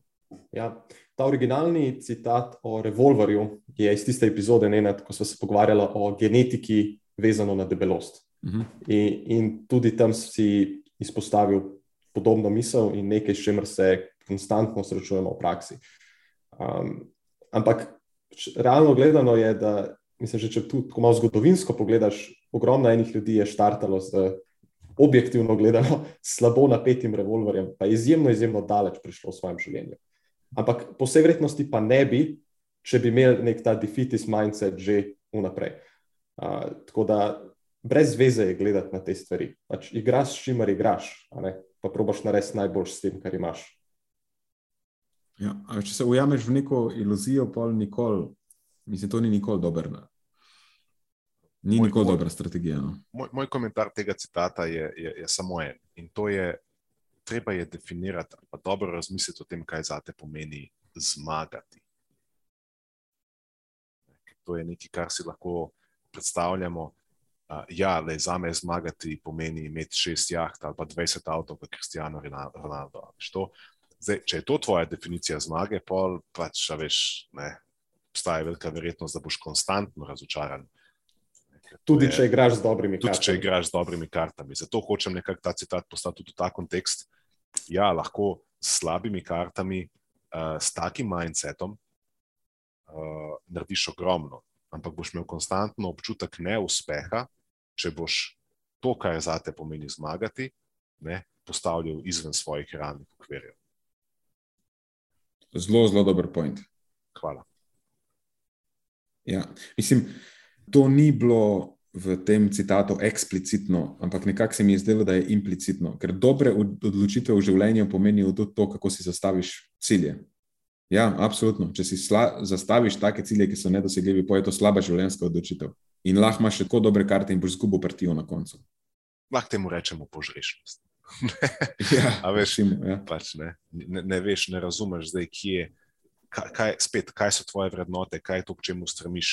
Ja, ta originalni citat o revolverju je iz tiste epizode, ne, ko smo se pogovarjali o genetiki, vezano na debelost. Uh mhm. -huh. in, in tudi tam si izpostavil podobno misel in nekaj, s čimer se konstantno srečujemo v praksi. Um, ampak realno gledano je, da mislim, že, če tudi malo zgodovinsko pogledaš, ogromno enih ljudi je štartalo z objektivno gledano, slabo napetim revolverjem, pa je izjemno, izjemno daleč prišlo v svojem življenju. Ampak po vsej vrednosti pa ne bi, če bi imeli nek ta defeatist mindset že vnaprej. Uh, tako da brez veze je gledati na te stvari. Pač igraš s čimer igraš, pa probaš narediti najboljš s tem, kar imaš. Ja, če se ujameš v neko iluzijo, pol nikoli, mislim, to ni nikoli dobro. Ni moj, nikoli moj, dobra strategija. No. Moj, moj komentar tega citata je, je, je samo en. In to je, treba je definirati, pa dobro razmisliti o tem, kaj za te pomeni zmagati. To je nekaj, kar si lahko predstavljamo. Uh, ja, le za me zmagati pomeni imeti šest jaht ali pa 20 avtov, kot Kristijano Ronaldo. Zdaj, če je to tvoja definicija zmage, pol, pač, veš, ne, obstaja velika verjetnost, da boš konstantno razočaran. Tudi je, če igraš z dobrimi tudi kartami. Tudi če igraš z dobrimi kartami. Zato hočem nekako ta citat postaviti tudi v ta kontekst. Ja, lahko s slabimi kartami, uh, s takim mindsetom, uh, narediš ogromno, ampak boš imel konstantno občutek neuspeha, če boš to, kar za te pomeni zmagati, ne, postavljal izven svojih realnih okvirjev. Zelo, zelo dober point. Hvala. Ja. Mislim, to ni bilo v tem citatu eksplicitno, ampak nekako se mi je zdelo, da je implicitno, ker dobre odločitve v življenju pomenijo tudi to, kako si zastaviš cilje. Ja, absolutno. Če si sla, zastaviš take cilje, ki so nedosegljivi, pa je to slaba življenjska odločitev. In lahko imaš tako dobre karte in boš izgubil partijo na koncu. Lahko temu rečemo požrešnost. ja, A veš, recimo, ja. pač ne, ne, ne veš, ne razumeš zdaj, kje, kaj, kaj, spet, kaj so tvoje vrednote, kaj je to, k čemu stremiš,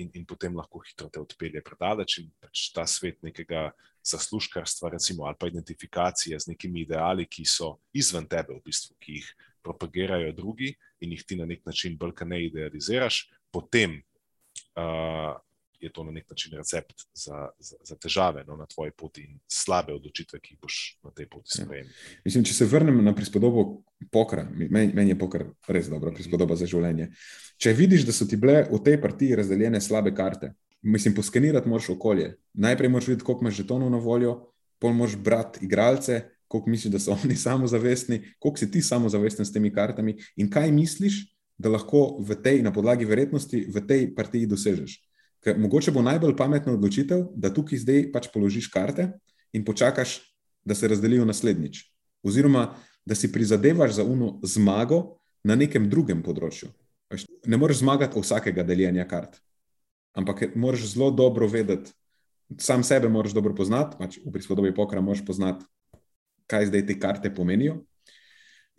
in, in potem lahko hitro te odpelje predaleč. In pač ta svet nekega zaslužkarstva, recimo, ali pa identifikacije z nekimi ideali, ki so izven tebe, v bistvu, ki jih propagirajo drugi in jih ti na nek način bolj ne idealiziraš, potem. Uh, Je to na nek način recept za, za, za težave no, na tvoji poti in slabe odločitve, ki jih boš na tej poti sprejel. Mislim, če se vrnem na prispodobo pokra, meni, meni je pokr res dobra prispodoba za življenje. Če vidiš, da so ti bile v tej partiji razdeljene slabe karte, mislim, poskenirati moraš okolje. Najprej moraš videti, koliko imaš žetonov na voljo, pol moraš brati igralce, koliko misliš, da so oni samozavestni, koliko si ti samozavesten s temi kartami in kaj misliš, da lahko v tej, na podlagi verjetnosti v tej partiji dosežeš. Ker mogoče bo najbolj pametna odločitev, da tukaj zdaj pač položiš karte in počakaš, da se razdelijo naslednjič. Oziroma, da si prizadevaš za uno zmago na nekem drugem področju. Ne moreš zmagati vsakega deljenja kart, ampak moraš zelo dobro vedeti, sam sebe moraš dobro poznati, pač v prispodobi pokra moraš poznati, kaj zdaj te karte pomenijo.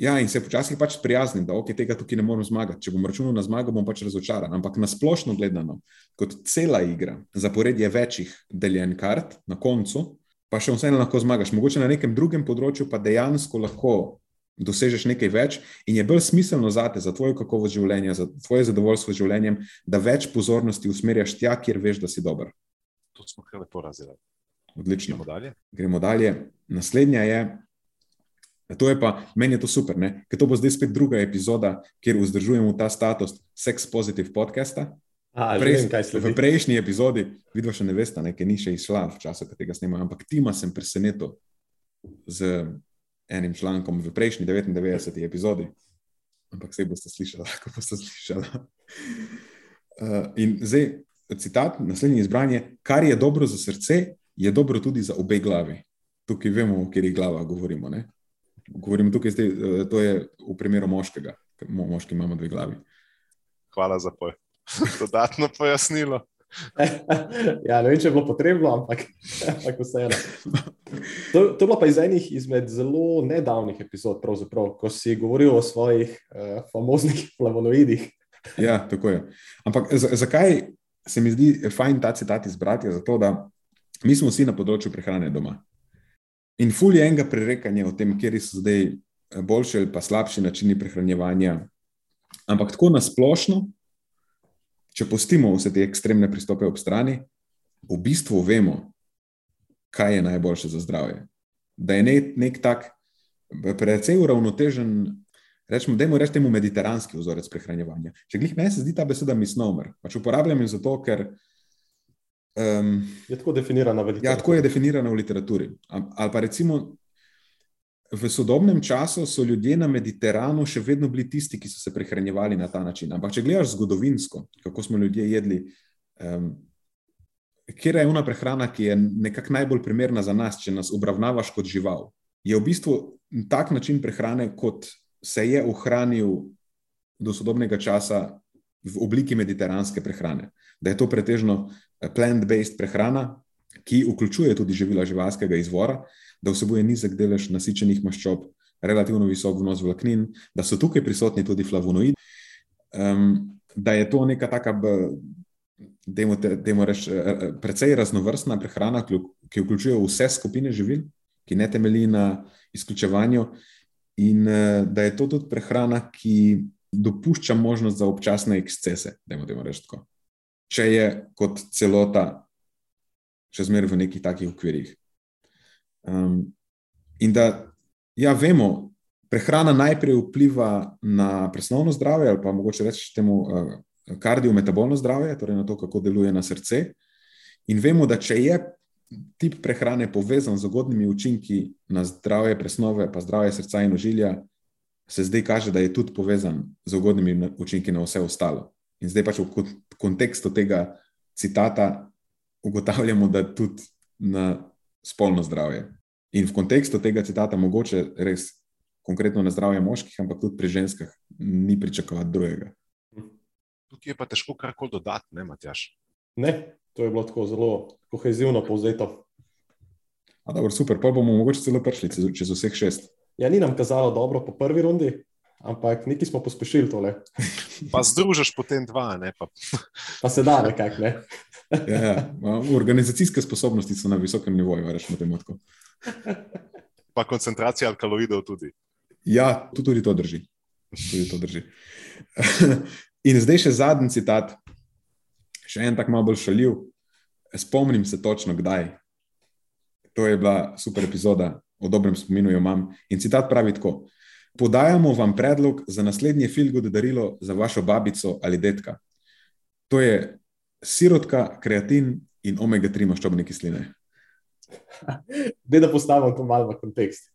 Ja, in se počasi pač sprijaznim, da ok, tega tukaj ne morem zmagati. Če bom računal na zmago, bom pač razočaran. Ampak na splošno gledano, kot cela igra, zaporedje večjih deljen kart na koncu, pa še vseeno lahko zmagaš. Mogoče na nekem drugem področju pa dejansko lahko dosežeš nekaj več in je bolj smiselno za te, za tvojo kakovost življenja, za tvoje zadovoljstvo z življenjem, da več pozornosti usmerjaš tja, kjer veš, da si dober. To smo kar lepo razdelili. Odlično. Gremo dalje. Gremo dalje. Naslednja je. To je pa, meni je to super, ne? ker to bo zdaj spet druga epizoda, kjer vzdržujemo ta status Sex Positive podcasta. A, Prej, vem, v prejšnji epizodi, vidva še ne veste, ne, ker ni še izšla v času, ko tega snemam, ampak tima sem presenetil z enim člankom v prejšnji 99. epizodi. Ampak vse boste slišali, ko boste slišali. Uh, in zdaj, citat, naslednji izbranje, kar je dobro za srce, je dobro tudi za obe glavi. Tukaj vemo, o kateri glava govorimo. Ne? Govorim tukaj, zdaj, eh, to je v primeru moškega, ker mo- moški imamo dve glavi. Hvala za poj. dodatno pojasnilo. ja, ne vem, če je bilo potrebno, ampak, ampak vseeno. To, to je bilo pa iz enih izmed zelo nedavnih epizod, ko si govoril o svojih uh, famoznih flavonoidih. Ja, tako je. Ampak z- zakaj se mi zdi fajn ta citat izbrati? Zato, da mi smo vsi na področju prehrane doma. In ful je enega prerekanja o tem, kje so zdaj eh, boljši ali pa slabši načini prehranjevanja. Ampak tako nasplošno, če pustimo vse te ekstremne pristope ob strani, v bistvu vemo, kaj je najboljše za zdravje. Da je nek, nek tak, precej uravnotežen, rečemo, da je temu mediteranski vzorec prehranjevanja. Če glih meni se zdi ta beseda misnomer, pač uporabljam jo zato, ker. Um, Je tako definirana v Ja, tako je definirana v literaturi. Ali pa recimo, v sodobnem času so ljudje na Mediteranu še vedno bili tisti, ki so se prehranjevali na ta način. Ampak, če gledaš zgodovinsko, kako smo ljudje jedli, um, kje je ena prehrana, ki je nekako najbolj primerna za nas, če nas obravnavaš kot žival, je v bistvu tak način prehrane, kot se je ohranil do sodobnega časa v obliki mediteranske prehrane. Da je to pretežno plant-based prehrana, ki vključuje tudi živila živalskega izvora, da vsebuje nizek delež nasičenih maščob, relativno visok vnos vlaknin, da so tukaj prisotni tudi flavonoidi, um, da je to neka taka, da reč, eh, precej raznovrstna prehrana, ki vk- ki vključuje vse skupine živil, ki ne temelji na izključevanju, in eh, da je to tudi prehrana, ki dopušča možnost za občasne ekscese, da je reči tako. Če je kot celota še zmeraj v nekih takih okvirih. Um, in da, ja, vemo, prehrana najprej vpliva na presnovno zdravje, ali pa mogoče reči temu uh, kardiometabolno zdravje, torej na to, kako deluje na srce. In vemo, da če je tip prehrane povezan z ugodnimi učinki na zdravje presnove, pa zdravje srca in ožilja, se zdaj kaže, da je tudi povezan z ugodnimi učinki na vse ostalo. In zdaj pač v kontekstu tega citata ugotavljamo, da tudi na spolno zdravje. In v kontekstu tega citata mogoče res konkretno na zdravje moških, ampak tudi pri ženskah ni pričakovati drugega. Tukaj je pa težko karkoli dodati, ne, Matjaš? Ne, to je bilo tako zelo kohezivno povzeto. A, dobro, super, pa bomo mogoče celo prišli čez, čez vseh šest. Ja, ni nam kazalo dobro po prvi rundi, ampak nekaj smo pospešili tole. Pa združiš potem dva, ne pa. Pa se da nekako, ne. Ja, ja. Organizacijske sposobnosti so na visokem nivoju, rečemo temu tako. Pa koncentracija alkaloidov tudi. Ja, tudi, tudi to drži. Tudi to drži. In zdaj še zadnji citat, še en tak malo bolj šaljiv. Spomnim se točno, kdaj. To je bila super epizoda, o dobrem spominu jo imam. In citat pravi tako: Podajamo vam predlog za naslednje filgo darilo za vašo babico ali detka. To je sirotka, kreatin in omega-3 maščobne kisline. Da, da postavim to malo v kontekst.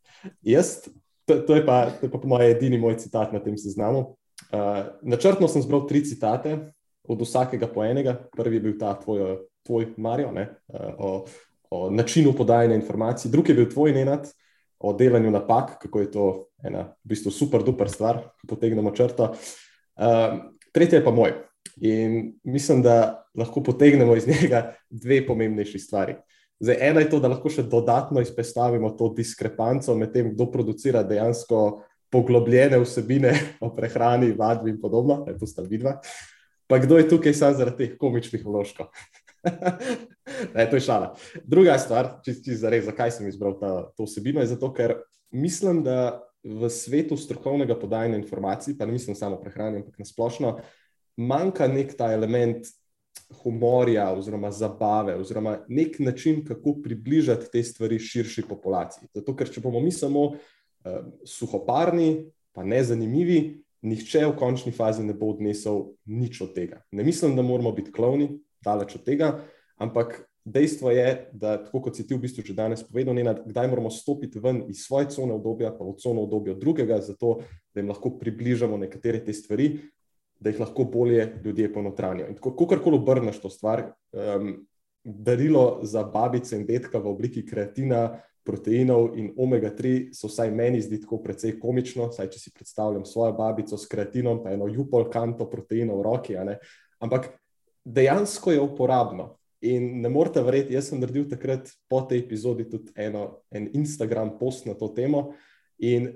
Jaz, to, to, je pa, to je pa po mojem edini moj citat na tem seznamu. Uh, načrtno sem zbral tri citate, od vsakega po enega. Prvi je bil ta tvoj, tvoj Marijo, ne, uh, o, o načinu podajanja informacij, drugi je bil tvoj Nenad, o delanju napak, kako je to ena v bistvu super, duper stvar, ko potegnemo črto. Uh, tretji je pa moj. In mislim, da lahko potegnemo iz njega dve pomembnejši stvari. Zdaj, ena je to, da lahko še dodatno izpostavimo to diskrepanco med tem, kdo producira dejansko poglobljene vsebine o prehrani, vadbi in podobno, to sta vidva, pa kdo je tukaj sam zaradi teh komičnih vložkov. ne, to je šala. Druga stvar, čisto čist zares, zakaj sem izbral ta, to vsebino, je zato, ker mislim, da v svetu strokovnega podajanja informacij, pa ne mislim samo o prehrani, ampak nasplošno, manjka nek ta element humorja oziroma zabave, oziroma nek način, kako približati te stvari širši populaciji. Zato, ker če bomo mi samo uh, suhoparni, pa nezanimivi, nihče v končni fazi ne bo odnesel nič od tega. Ne mislim, da moramo biti klovni, daleč od tega, ampak dejstvo je, da, tako kot si ti v bistvu že danes povedal, ne, kdaj moramo stopiti ven iz svoje cone obdobja, pa v cono obdobja drugega, zato da jim lahko približamo nekatere te stvari, da jih lahko bolje ljudje ponotranijo. In tako, kakorkoli obrneš to stvar, um, darilo za babice in detka v obliki kreatina, proteinov in omega-3 so vsaj meni zdi tako precej komično, saj če si predstavljam svojo babico s kreatinom, pa eno jupol kanto proteinov v roki. Ampak dejansko je uporabno. In ne morete verjeti, jaz sem naredil takrat po tej epizodi tudi eno, en Instagram post na to temo. In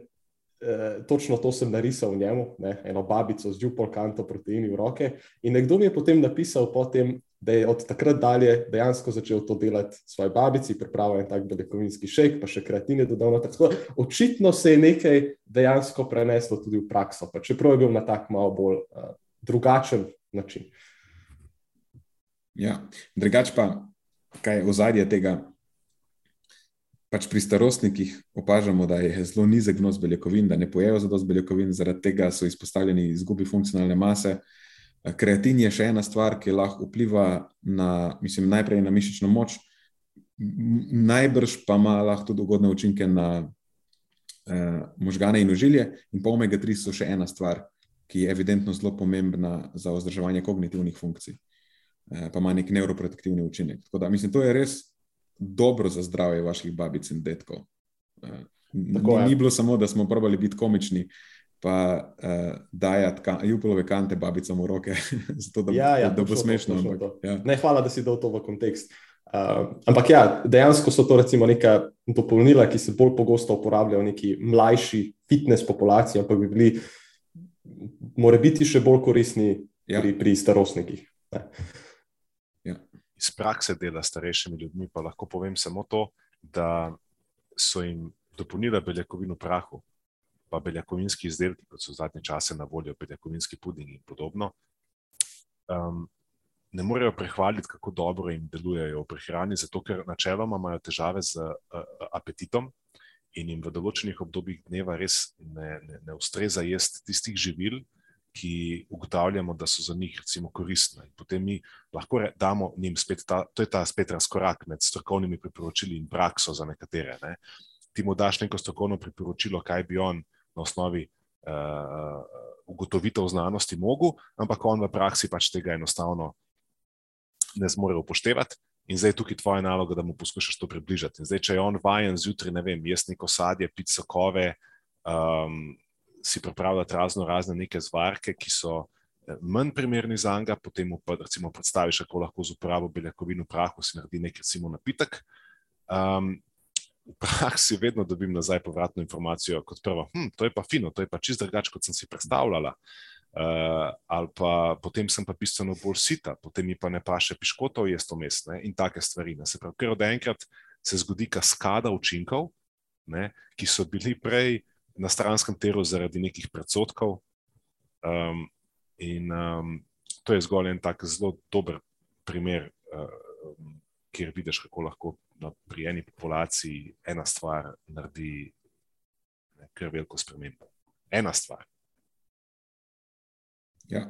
Eh, točno to sem narisal v njemu, ne, eno babico z dupolkanto proteini v roke. In nekdo mi je potem napisal, potem, da je od takrat dalje dejansko začel to delati svoji babici, pripravljal en tak beljakovinski šejk, pa še kreatine dodal. Tako, očitno se je nekaj dejansko preneslo tudi v prakso, pa čeprav je bil na tak malo bolj uh, drugačen način. Ja, drugač pa, kaj je ozadje tega? Pač pri starostnikih opažamo, da je zelo nizek vnos beljakovin, da ne pojejo za dosti beljakovin, zaradi tega so izpostavljeni izgubi funkcionalne mase. Kreatin je še ena stvar, ki lahko vpliva na, mislim, najprej na mišično moč, najbrž pa ima lahko tudi ugodne učinke na eh, možgane in ožilje, in pa omega-3 so še ena stvar, ki je evidentno zelo pomembna za vzdrževanje kognitivnih funkcij, pa ima nek neuroprotektivni učinek. Tako da mislim, to je res dobro za zdravje vaših babic in detkov. Uh, ni, ni bilo samo, da smo pravili biti komični, pa uh, dajati ka jupolove kante babicam v roke, zato, da, ja, ja, da, da bo smešno. To, ampak, to. Ja. Ne, hvala, da si dal to v kontekst. Uh, ampak ja, dejansko so to recimo neka dopolnila, ki se bolj pogosto uporabljajo v neki mlajši fitness populaciji, ampak bi bili, more biti še bolj koristni ja. pri, pri starostnikih. Ne iz prakse dela s starejšimi ljudmi, pa lahko povem samo to, da so jim dopolnila beljakovin v prahu, pa beljakovinski izdelki, kot so zadnje čase na voljo, beljakovinski puding in podobno. Um, ne morejo prehvaliti, kako dobro jim delujejo v prehrani, zato ker načeloma imajo težave z uh, apetitom in jim v določenih obdobjih dneva res ne, ne, ne ustreza jesti tistih živil, ki ugotavljamo, da so za njih recimo koristne. In potem mi lahko damo njim spet ta, to je ta spet razkorak med strokovnimi priporočili in prakso za nekatere. Ne. Ti mu daš neko strokovno priporočilo, kaj bi on na osnovi uh, ugotovitev znanosti mogel, ampak on v praksi pač tega enostavno ne zmore upoštevati. In zdaj je tukaj tvoja naloga, da mu poskušaš to približati. In zdaj, če je on vajen zjutraj, ne vem, jaz neko sadje, piti sokove, um, si pripravljati razno razne neke zvarke, ki so eh, manj primerni za njega, potem mu pa recimo predstaviš, kako lahko z uporabo beljakovin v prahu si naredi nek recimo napitek. Um, v praksi vedno dobim nazaj povratno informacijo, kot prvo, hm, to je pa fino, to je pa čist drugače, kot sem si predstavljala. Uh, ali pa potem sem pa bistveno bolj sita, potem mi pa ne paše piškotov, jaz to mestne in take stvari. Ne. Se pravi, ker od enkrat se zgodi kaskada učinkov, ne, ki so bili prej na stranskem teru zaradi nekih predsotkov. Um, in um, to je zgolj en tak zelo dober primer, uh, kjer vidiš, kako lahko na prijeni populaciji ena stvar naredi kar veliko spremembo. Ena stvar. Ja.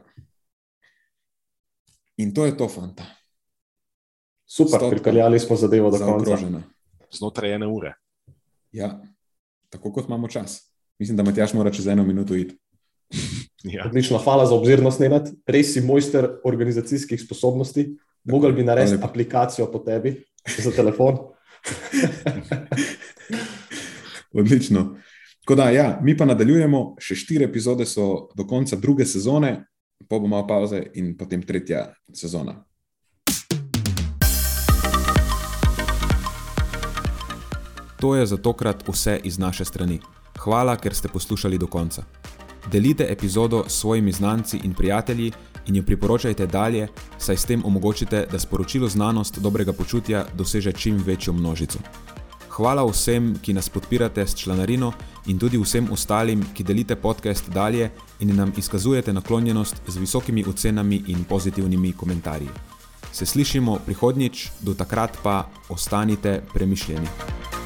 In to je to, fanta. Super, pripeljali smo zadevo do konca. Znotraj ene ure. Ja, tako kot imamo čas. Mislim, da Matjaš mora čez eno minuto iti. Ja. Odlično, hvala za obzirnost, Nenad. Res si mojster organizacijskih sposobnosti. Mogel bi narediti aplikacijo po tebi za telefon. Odlično. Da, ja, mi pa nadaljujemo, še štiri epizode so do konca druge sezone, pa bomo malo pauze in potem tretja sezona. To je za tokrat vse iz naše strani. Hvala, ker ste poslušali do konca. Delite epizodo s svojimi znanci in prijatelji in jo priporočajte dalje, saj s tem omogočite, da sporočilo znanost dobrega počutja doseže čim večjo množico. Hvala vsem, ki nas podpirate s članarino in tudi vsem ostalim, ki delite podcast dalje in nam izkazujete naklonjenost z visokimi ocenami in pozitivnimi komentarji. Se slišimo prihodnjič, do takrat pa ostanite premišljeni.